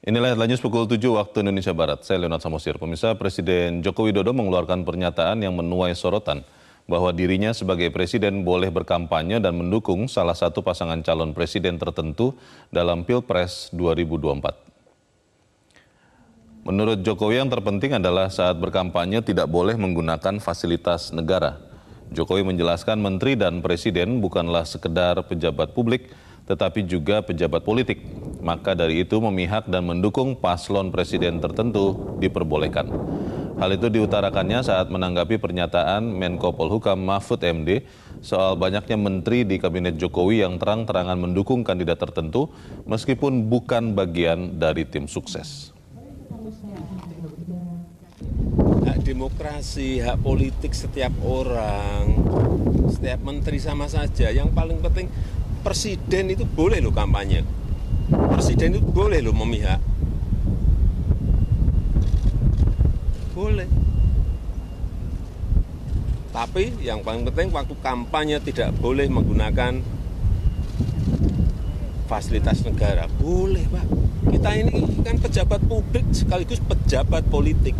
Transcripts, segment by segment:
Inilah headline news pukul 7 waktu Indonesia Barat. Saya Leonard Samosir. Pemirsa Presiden Joko Widodo mengeluarkan pernyataan yang menuai sorotan bahwa dirinya sebagai presiden boleh berkampanye dan mendukung salah satu pasangan calon presiden tertentu dalam Pilpres 2024. Menurut Jokowi yang terpenting adalah saat berkampanye tidak boleh menggunakan fasilitas negara. Jokowi menjelaskan menteri dan presiden bukanlah sekedar pejabat publik, tetapi juga pejabat politik. Maka dari itu memihak dan mendukung paslon presiden tertentu diperbolehkan. Hal itu diutarakannya saat menanggapi pernyataan Menko Polhukam Mahfud MD soal banyaknya menteri di kabinet Jokowi yang terang-terangan mendukung kandidat tertentu meskipun bukan bagian dari tim sukses. Hak demokrasi, hak politik setiap orang, setiap menteri sama saja. Yang paling penting presiden itu boleh loh kampanye. Presiden itu boleh loh memihak. Boleh. Tapi yang paling penting waktu kampanye tidak boleh menggunakan fasilitas negara. Boleh, Pak. Kita ini kan pejabat publik sekaligus pejabat politik.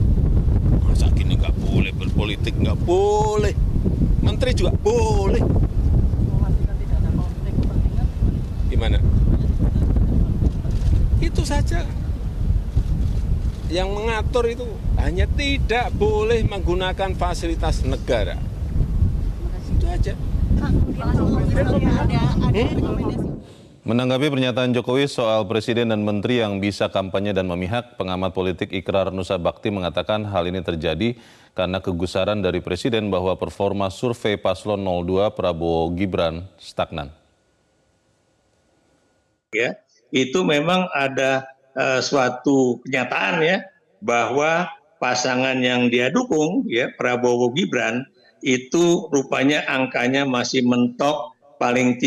Masa gini nggak boleh berpolitik? Nggak boleh. Menteri juga boleh. Gimana? Itu saja. Yang mengatur itu hanya tidak boleh menggunakan fasilitas negara. Itu aja. Menanggapi pernyataan Jokowi soal presiden dan menteri yang bisa kampanye dan memihak, pengamat politik Ikrar Nusa Bakti mengatakan hal ini terjadi karena kegusaran dari presiden bahwa performa survei paslon 02 Prabowo Gibran stagnan. Ya, itu memang ada uh, suatu kenyataan ya bahwa pasangan yang dia dukung ya Prabowo Gibran itu rupanya angkanya masih mentok paling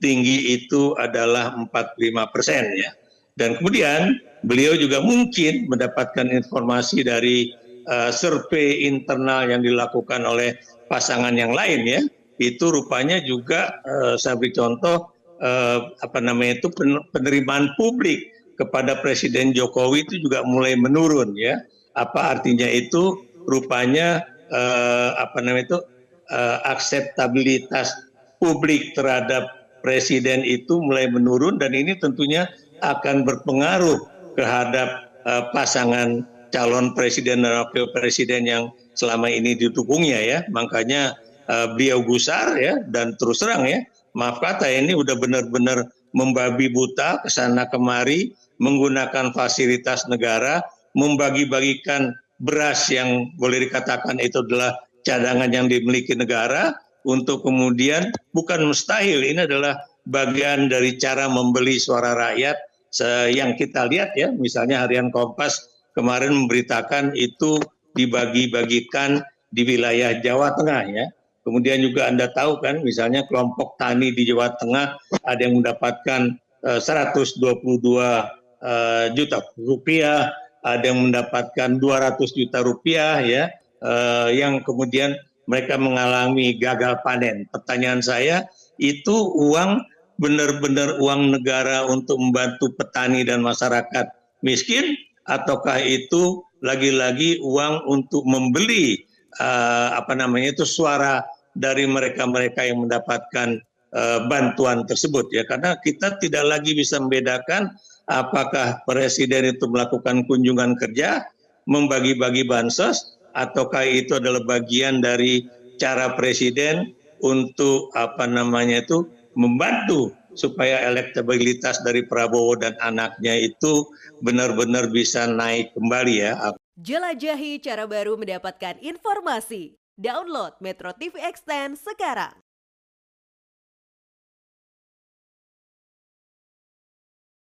tinggi itu adalah 45 persen ya. Dan kemudian beliau juga mungkin mendapatkan informasi dari uh, survei internal yang dilakukan oleh pasangan yang lain ya. Itu rupanya juga uh, saya beri contoh uh, apa namanya itu penerimaan publik kepada Presiden Jokowi itu juga mulai menurun ya. Apa artinya itu? Rupanya uh, apa namanya itu uh, akseptabilitas publik terhadap presiden itu mulai menurun dan ini tentunya akan berpengaruh terhadap uh, pasangan calon presiden dan wakil presiden yang selama ini didukungnya ya. Makanya uh, beliau gusar ya dan terus terang ya maaf kata ini udah benar-benar membabi buta ke sana kemari menggunakan fasilitas negara, membagi-bagikan beras yang boleh dikatakan itu adalah cadangan yang dimiliki negara untuk kemudian bukan mustahil ini adalah bagian dari cara membeli suara rakyat. Yang kita lihat ya misalnya harian Kompas kemarin memberitakan itu dibagi-bagigan di wilayah Jawa Tengah ya. Kemudian juga Anda tahu kan, misalnya kelompok tani di Jawa Tengah ada yang mendapatkan uh, 122 uh, juta rupiah, ada yang mendapatkan 200 juta rupiah ya, uh, yang kemudian mereka mengalami gagal panen. Pertanyaan saya, itu uang benar-benar uang negara untuk membantu petani dan masyarakat miskin, ataukah itu lagi-lagi uang untuk membeli uh, apa namanya itu suara dari mereka-mereka yang mendapatkan uh, bantuan tersebut ya karena kita tidak lagi bisa membedakan apakah presiden itu melakukan kunjungan kerja membagi-bagi bansos ataukah itu adalah bagian dari cara presiden untuk apa namanya itu membantu supaya elektabilitas dari Prabowo dan anaknya itu benar-benar bisa naik kembali ya. Jelajahi cara baru mendapatkan informasi. Download Metro TV Extend sekarang.